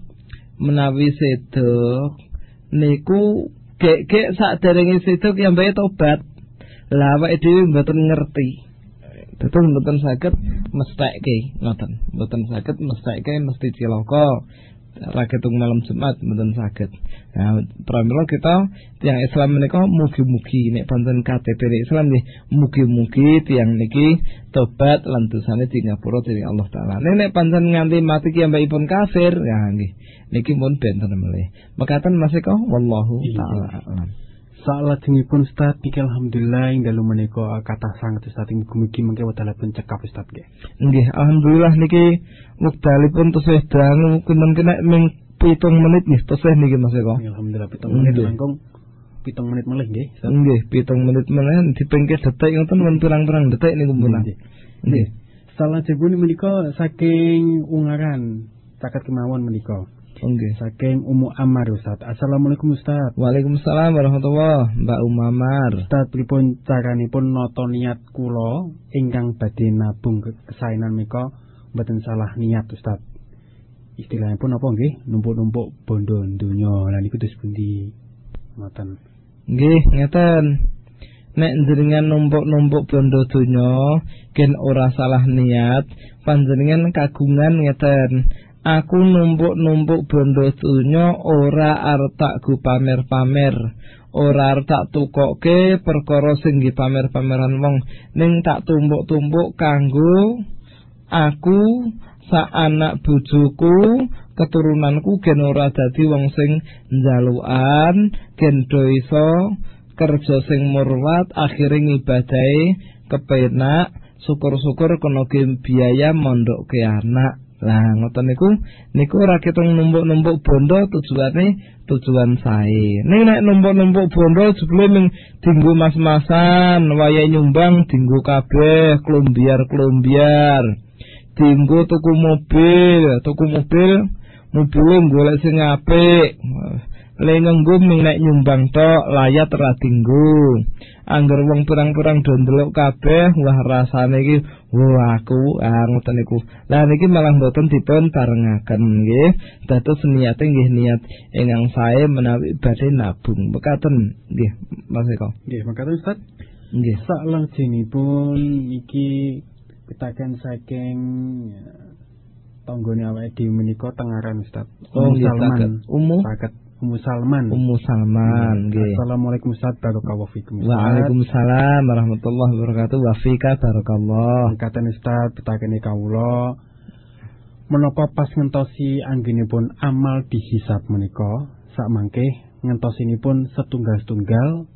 [SPEAKER 3] Menawi sedo niku gek-gek saderenge sedo ambek tobat. Lah awake dhewe mboten ngerti. Dados mboten saged mestekke ngoten. Mboten saged mestekke mesti cilaka. Raketung malam Jumat mboten saged. Nah, pramila kita tiang Islam menika mugi-mugi nek pancen KTP Islam nggih mugi-mugi tiang niki tobat lan dosane di ngapura dening Allah taala. Nek pancen nganti mati ki mbakipun kafir, ya nggih. Niki mun benten melih. Mekaten Mas Eko wallahu taala alam.
[SPEAKER 4] Salajengipun Ustaz niki alhamdulillah ing dalu menika kathah sanget Ustaz ing mugi mengke wedalipun cekap Ustaz nggih.
[SPEAKER 3] Nggih, alhamdulillah niki wekdalipun tesih dangu kinten kena ming 7 menit nggih tesih niki Mas Eko.
[SPEAKER 4] Alhamdulillah 7 menit langkung 7 menit melih nggih.
[SPEAKER 3] Nggih, 7 menit melih dipengke detik ngoten men pirang-pirang detik niku punah.
[SPEAKER 4] Nggih. Salajengipun menika saking ungaran caket kemawon menika.
[SPEAKER 3] Nggih,
[SPEAKER 4] saking Umu Amar Ustaz. Assalamualaikum Ustaz.
[SPEAKER 3] Waalaikumsalam warahmatullahi Mbak Umu Amar.
[SPEAKER 4] Ustaz pripun caranipun nata niat kula ingkang badhe nabung kesainan menika mboten salah niat Ustaz. Istilahipun apa nggih? Numpuk-numpuk bondo donya. Lah niku terus pundi? Ngoten.
[SPEAKER 3] Nggih, ngeten. Nek jenengan numpuk-numpuk bondo donya, ken ora salah niat, panjenengan kagungan ngeten. Aku numpuk-numpuk bondo dunya ora arep tak go pamer-pamer. Ora arep tak tukoke perkara sing pamer-pameran wong, ning tak tumpuk-tumpuk kanggo aku sak anak bojoku keturunanku gen ora dadi wong sing njalukan gen do iso kerja sing murwat akhire ngibadahe kepenak syukur-syukur kena biaya mondok ke anak Lah ngoten niku niku ora ketung numpuk-numpuk bondo tujuane tujuan sae. Ning nek numpuk-numpuk bondo jebule ming dinggo mas-masan, wayahe nyumbang dinggo kabeh, klombiar-klombiar. Dinggo tuku mobil, tuku mobil, mobil golek sing apik. Le nganggo ming nek nyumbang tok layat ora dinggo. Angger wong pirang-pirang do kabeh, wah rasane iki wah aku ah ngoten niku. Lah niki malah mboten dipun barengaken nggih. Dados niate nggih niat ingkang sae menawi badhe nabung. Mekaten nggih Mas Eko.
[SPEAKER 4] Nggih, mekaten Ustaz.
[SPEAKER 3] Nggih.
[SPEAKER 4] Lajengipun iki pitaken saking ya, tanggane awake dhewe menika tengaran Ustaz.
[SPEAKER 3] Oh.
[SPEAKER 4] Salman.
[SPEAKER 3] Ummu?
[SPEAKER 4] Saged. Ummu Salman.
[SPEAKER 3] Ummu Salman nggih.
[SPEAKER 4] Assalamualaikum Ustaz. Barakallahu fikum.
[SPEAKER 3] Waalaikumsalam warahmatullahi wabarakatuh. Wa fika barakallah.
[SPEAKER 4] Angkatan Ustaz pitakene kawula menapa pas ngentosi anggenipun amal dihisab menika sak mangke ngentosinipun setunggal-setunggal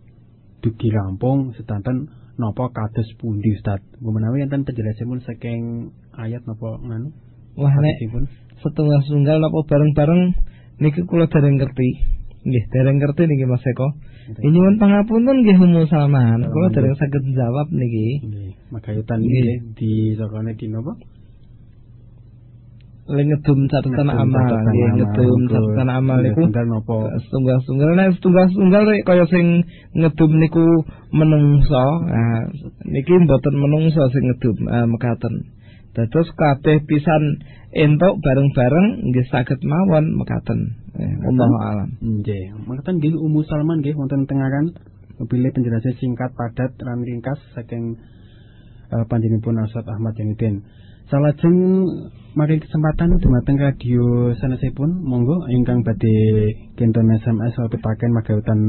[SPEAKER 4] dugi rampung sedanten napa kados pundi Ustaz. Menawi enten penjelasanipun saking ayat napa nganu?
[SPEAKER 3] Wah nek setunggal-setunggal napa bareng-bareng niki kula dereng ngerti. Nggih, dereng ngerti niki Mas Eko. Ini pun pangapunten nggih Ummu Salman. Kula dereng saged jawab niki.
[SPEAKER 4] Nggih, makayutan
[SPEAKER 3] Nggih.
[SPEAKER 4] nggih di sakane di napa?
[SPEAKER 3] Ngedum catatan amal, nggih ngedum catatan amal niku
[SPEAKER 4] setunggal napa?
[SPEAKER 3] setunggal-setunggal nek setunggal-setunggal rek kaya sing ngedum niku menungso. Nah, niki mboten menungso sing ngedum ah, mekaten. Dados kabeh pisan entuk bareng-bareng nggih saged mawon mekaten. Eh, Wallahu alam.
[SPEAKER 4] Nggih, mangkaten nggih Ummu Salman nggih wonten tengaran pilih penjelasan singkat padat lan ringkas saking uh, panjenenganipun Ustaz Ahmad Janudin. Salajeng mari kesempatan dumateng radio sanesipun monggo ingkang badhe kinten SMS lan pitaken magawutan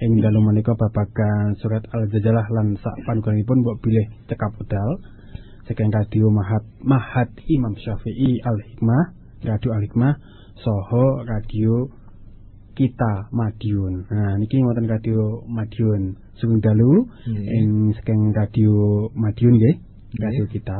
[SPEAKER 4] ing dalu menika babagan surat Al-Jajalah lan sak panuganipun mbok bilih cekap wedal saking radio Mahat Mahat Imam Syafi'i Al-Hikmah, Radio Al-Hikmah soho radio kita Madiun. Nah niki wonten radio Madiun sugeng dalu ing saking radio Madiun nggih, radio kita.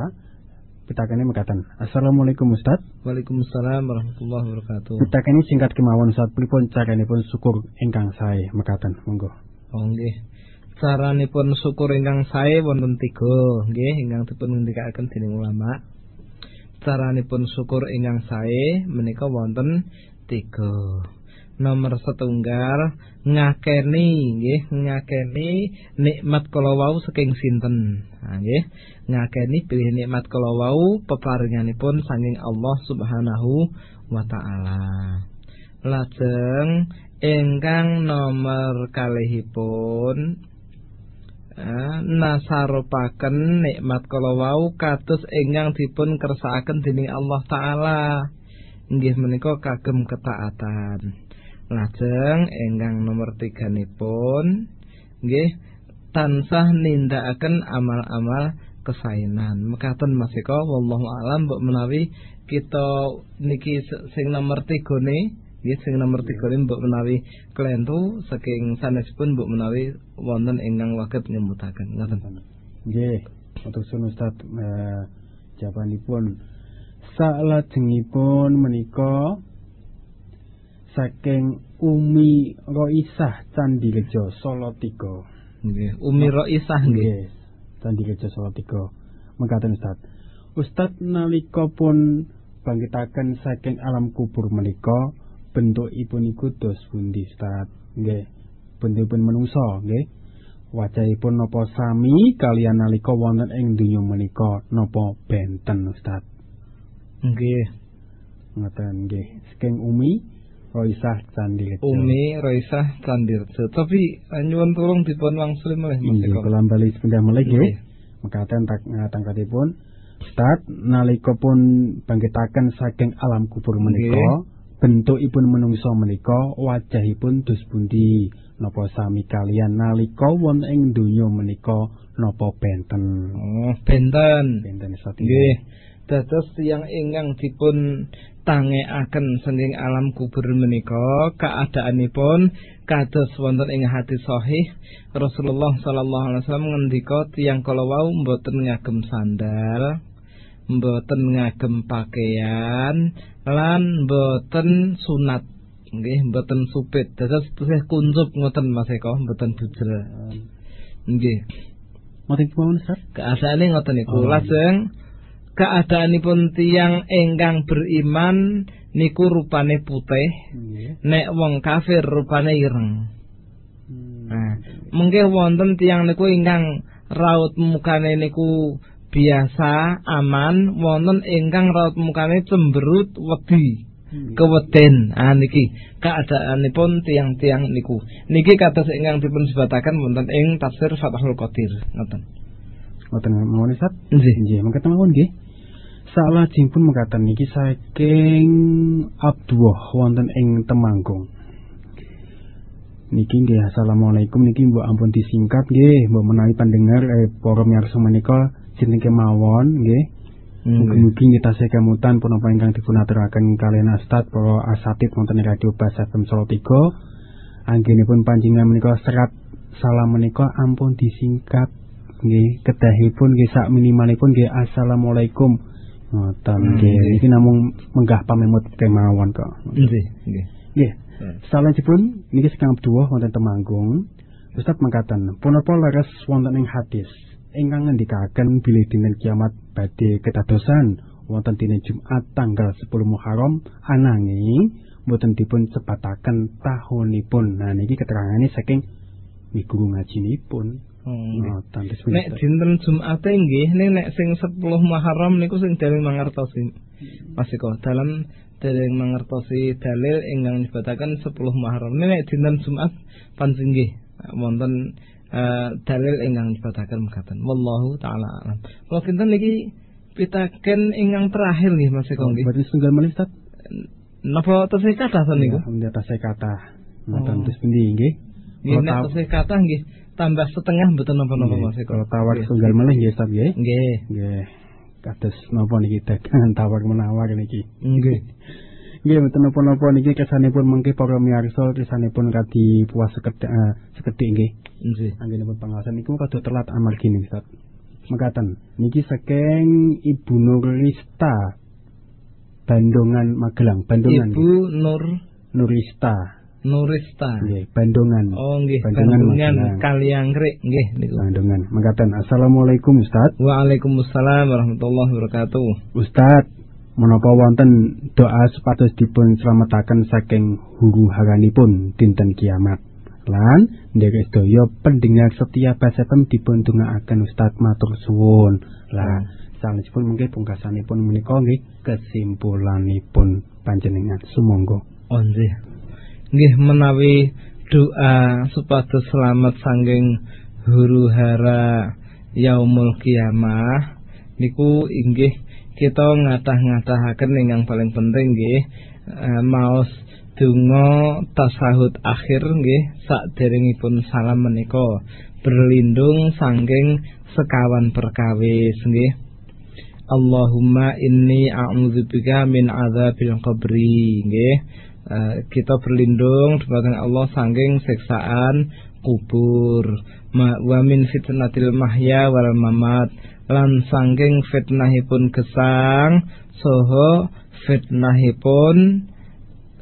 [SPEAKER 4] Pitakane mekaten. Assalamualaikum Ustaz.
[SPEAKER 3] Waalaikumsalam warahmatullahi wabarakatuh.
[SPEAKER 4] Pitakane singkat kemawon Ustaz pripun caranipun syukur ingkang sae mekaten. Monggo.
[SPEAKER 3] Oh nggih. Caranipun syukur ingkang sae wonten tiga, nggih ingkang dipun ngendikaken dening ulama. Caranipun syukur ingkang sae menika wonten tiga. Nomor setunggal ngakeni nggih ngakeni nikmat kala wau saking sinten. Nggih ngakeni pilih nikmat kala wau peparinganipun saking Allah Subhanahu wa taala. Lajeng ingkang nomor kalihipun nasarupaken nikmat kala wau kados ingkang dipun kersakaken dening Allah taala. Inggih menika kagem ketaatan. Lajeng ingkang nomor tiganipun nggih tansah nindakaken amal-amal kesainan. Mekaten Mas Eko wallahu alam mbok menawi kita niki sing nomor tiga nih nggih sing nomor tiga nih mbok menawi klentu saking sanesipun mbok menawi wonten ingkang waget nyembutaken. Ngoten.
[SPEAKER 4] Nggih, untuk sun Ustaz eh, jawabanipun salajengipun menika saking Umi Roisah Candirejo Solo 3.
[SPEAKER 3] Nggih, Umi Roisah nggih.
[SPEAKER 4] Nggih, Candirejo Solo 3. Mekaten Ustaz. Ustaz nalika pun bangkitaken saking alam kubur menika bentukipun iku dos pundi Ustaz? Nggih. Bentukipun menungso, nggih. Wajahipun napa sami kalian nalika wonten ing donya menika napa benten Ustaz?
[SPEAKER 3] Nggih.
[SPEAKER 4] Ngoten nggih. Saking Umi Roisah Candirejo.
[SPEAKER 3] Umi Roisah Candirjo. Tapi eh, nyuwun tulung dipun wangsul malih Mas Eko.
[SPEAKER 4] kula bali sepindah malih nggih. Mekaten tak tangkatipun Ustaz nalika pun bangkitaken saking alam kubur menika bentukipun menungsa menika wajahipun dus pundi napa sami kalian nalika wonten ing donya menika napa benten
[SPEAKER 3] Oh, benten.
[SPEAKER 4] benten Ustaz
[SPEAKER 3] Nggih. dados tiyang ingkang dipun tangekaken senging alam kubur menika keadaanipun kados wonten ing hadis sahih Rasulullah sallallahu alaihi wasallam ngendika tiyang kala wau mboten ngagem sandal mboten ngagem pakaian lan mboten sunat. Nggih mboten supit. Dados tesih kuncup ngoten Mas Eko mboten bujel nggih.
[SPEAKER 4] Mboten kemawon Ustaz?
[SPEAKER 3] Keadaane ngoten niku. Lajeng keadaanipun tiyang ingkang beriman niku rupane putih. Nek wong kafir rupane ireng. Nah mungkin wonten tiyang niku ingkang raut mukane niku biasa aman wonten ingkang raut mukane cemberut wedi. Keweden. Ah niki keadaanipun tiang-tiang niku. Niki kados ingkang dipun sebataken wonten ing tafsir Fathul Qadir. Ngoten.
[SPEAKER 4] Mboten mawon Ustaz.
[SPEAKER 3] Nggih.
[SPEAKER 4] Nggih, mangke mawon nggih. Salajengipun mekaten niki saking Abdullah wonten ing Temanggung. Niki nggih assalamualaikum. Niki mbok ampun disingkat nggih. Mbok menawi pandengar eh, para miyarsa menika jeneng kemawon nggih. Mugi-mugi kita tasih kemutan punapa ingkang dipunaturaken kalian Astad para asatid wonten ing Radio Bas FM Solo 3. Anggenipun panjenengan menika serat salam menika ampun disingkat nggih. Kedahipun nggih sak minimalipun nggih assalamualaikum. Ngoten nggih. Iki namung menggah pamemut kemawon kok.
[SPEAKER 3] Nggih nggih.
[SPEAKER 4] Nggih. Salajengipun niki sekang Abdullah wonten Temanggung. Ustaz mangkatan punapa leres wonten ing hadis ingkang ngendikaken bilih dinten kiamat badhe ketadosan wonten dina Jumat tanggal 10 Muharram ananging boten dipun cepataken tahunipun nah niki keterangane saking miguru ngajinipun Ngoten wis
[SPEAKER 3] Nek dinten Jumat nggih nek nek sing 10 Muharram niku sing dereng mangertosi. Mas Eko dalam dereng mangertosi dalil ingkang nyebataken 10 Muharram. Nek dinten Jumat panjang nggih wonten uh, dalil ingkang nyebataken mekaten. Wallahu taala alam. Kalau kinten niki pitaken ingkang terakhir nggih Mas Eko nggih.
[SPEAKER 4] Berarti setunggal menit Ustaz.
[SPEAKER 3] Napa tesih kathah to niku?
[SPEAKER 4] Ya, tasih kathah. Ngoten terus pundi nggih?
[SPEAKER 3] Nggih nek tesih kathah nggih tambah setengah mboten napa-napa Mas Eko.
[SPEAKER 4] Kalau tawar setunggal menit nggih Ustaz nggih.
[SPEAKER 3] Nggih.
[SPEAKER 4] Nggih. Kados napa niki dagangan tawar menawar niki.
[SPEAKER 3] Nggih.
[SPEAKER 4] Nggih mboten napa-napa niki kesanipun mengke para miyarsa kesanipun radi puas sekedhik uh, sekedhik nggih.
[SPEAKER 3] Nggih.
[SPEAKER 4] Anggenipun pangawasan niku rada telat amargi niki Ustaz. Mekaten niki saking Ibu Nurista Bandungan Magelang, Bandungan.
[SPEAKER 3] Ibu Nur
[SPEAKER 4] Nurista.
[SPEAKER 3] Nurista.
[SPEAKER 4] Nggih, Bandungan.
[SPEAKER 3] Oh nggih,
[SPEAKER 4] Bandungan,
[SPEAKER 3] Bandungan. Kaliangkrik nggih niku.
[SPEAKER 4] Bandungan. Mekaten. Assalamualaikum Ustaz.
[SPEAKER 3] Waalaikumsalam warahmatullahi wabarakatuh.
[SPEAKER 4] Ustaz, menapa wonten doa supados dipun slametaken saking huru haranipun dinten kiamat. Lan nderek sedaya pendengar setia Bas FM dipun dongaaken Ustaz matur suwun. Lah, sanèsipun mengke pungkasanipun menika nggih kesimpulanipun panjenengan sumangga.
[SPEAKER 3] Nggih. Nggih menawi doa supados selamat sanging huru hara yaumul kiamah niku inggih kita ngatah-ngatahaken ingkang paling penting nggih eh, maos donga tasahud akhir nggih saderengipun salam menika. Berlindung sanging sekawan perkawis nggih. Allahumma inni a'udzubika min adzabil qabri nggih. Eh, kita berlindung dumateng Allah sangking siksaan kubur. Wa min fitnatil mahya wal mamat lan sangking fitnahipun gesang soho fitnahipun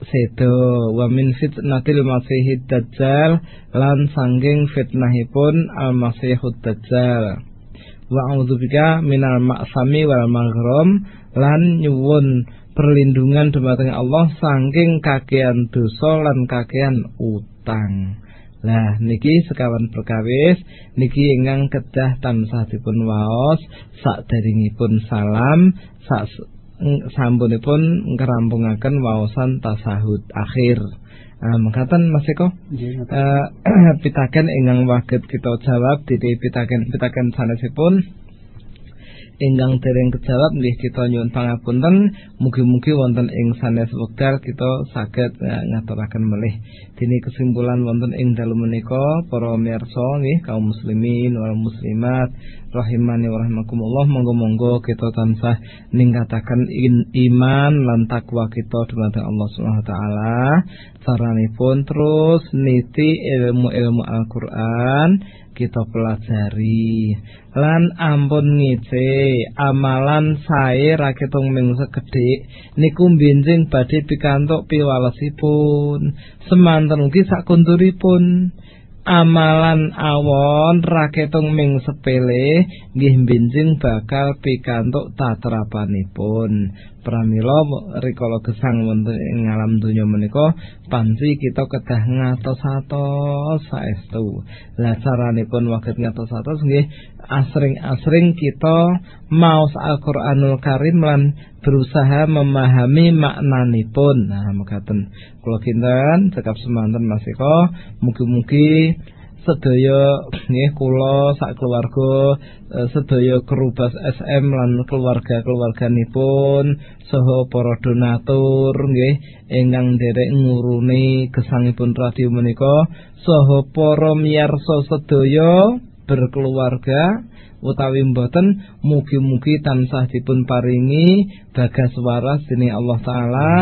[SPEAKER 3] sedo wa min fitnatil masihid dajjal lan sangking fitnahipun al masihud dajjal wa a'udzubika minal ma'sami wal maghram lan nyuwun perlindungan dumateng Allah saking kakean dosa lan kakean utang. Lah niki sekawan perkawis niki ingkang kedah tansah dipun waos sakderengipun salam sak sampunipun ngrampungaken waosan tasahud akhir. Ah mengatakan Mas Eko? Uh, pitaken ingkang waget kita jawab di pitaken pitaken sanesipun ingkang dereng kejawab nggih kita nyuwun pangapunten. Mugi-mugi wonten ing sanes wekdal kita saged uh, ngaturaken melih dini kesimpulan wonten ing dalu menika para miyarsa nggih kaum muslimin wal muslimat rahimani wa rahimakumullah monggo-monggo kita tansah ningkataken iman lan takwa kita dumateng Allah Subhanahu wa taala. Saranipun terus niti ilmu-ilmu Al-Qur'an kita pelajari. Lan ampun ngice amalan sae raketung ming sekedhik niku benjing badhe pikantuk piwalesipun semanten ugi sakunturipun amalan awon raketung ming sepele nggih benjing bakal pikantuk tatrapanipun pramila rikala gesang wonten ing alam donya menika panci kita kedah ngatos-atos saestu. Lah caranipun waget ngatos-atos nggih asring-asring kita maos Al-Qur'anul Karim lan berusaha memahami maknanipun. Nah mekaten. Kula kinten cekap semanten masiko mugi-mugi sedaya nggih kula sak keluarga eh, sedaya kerubas SM lan keluarga-keluarganipun saha para donatur nggih ingkang nderek nguruni gesangipun radio menika saha para miyarsa sedaya berkeluarga utawi mboten mugi-mugi tansah dipun paringi bagas waras dening Allah taala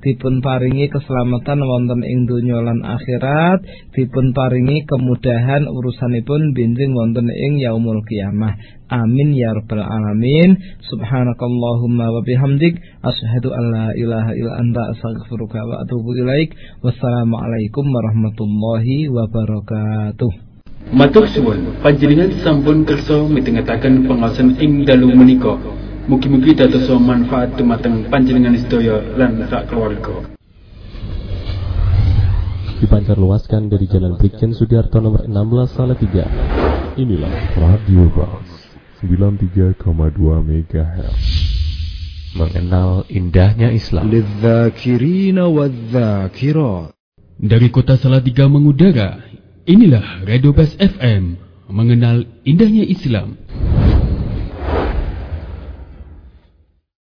[SPEAKER 3] dipun paringi keselamatan wonten ing donya lan akhirat dipun paringi kemudahan urusanipun benjing wonten ing yaumul kiamah. Amin ya rabbal alamin. Subhanakallahumma wa bihamdik asyhadu an la ilaha illa anta astaghfiruka wa atubu ilaik. Wassalamu alaikum warahmatullahi wabarakatuh
[SPEAKER 2] Matur suwun panjenengan sampun kersa mitengetaken pengawasan ing dalu menika. Mugi-mugi dados manfaat dumateng panjenengan sedaya lan sak keluarga.
[SPEAKER 1] Dipancar luaskan dari Jalan Brigjen Sudiarto nomor 16 Salatiga. Inilah Radio Box 93,2 MHz. Mengenal indahnya Islam.
[SPEAKER 2] Dari kota Salatiga mengudara, inilah Radio Best FM mengenal indahnya Islam.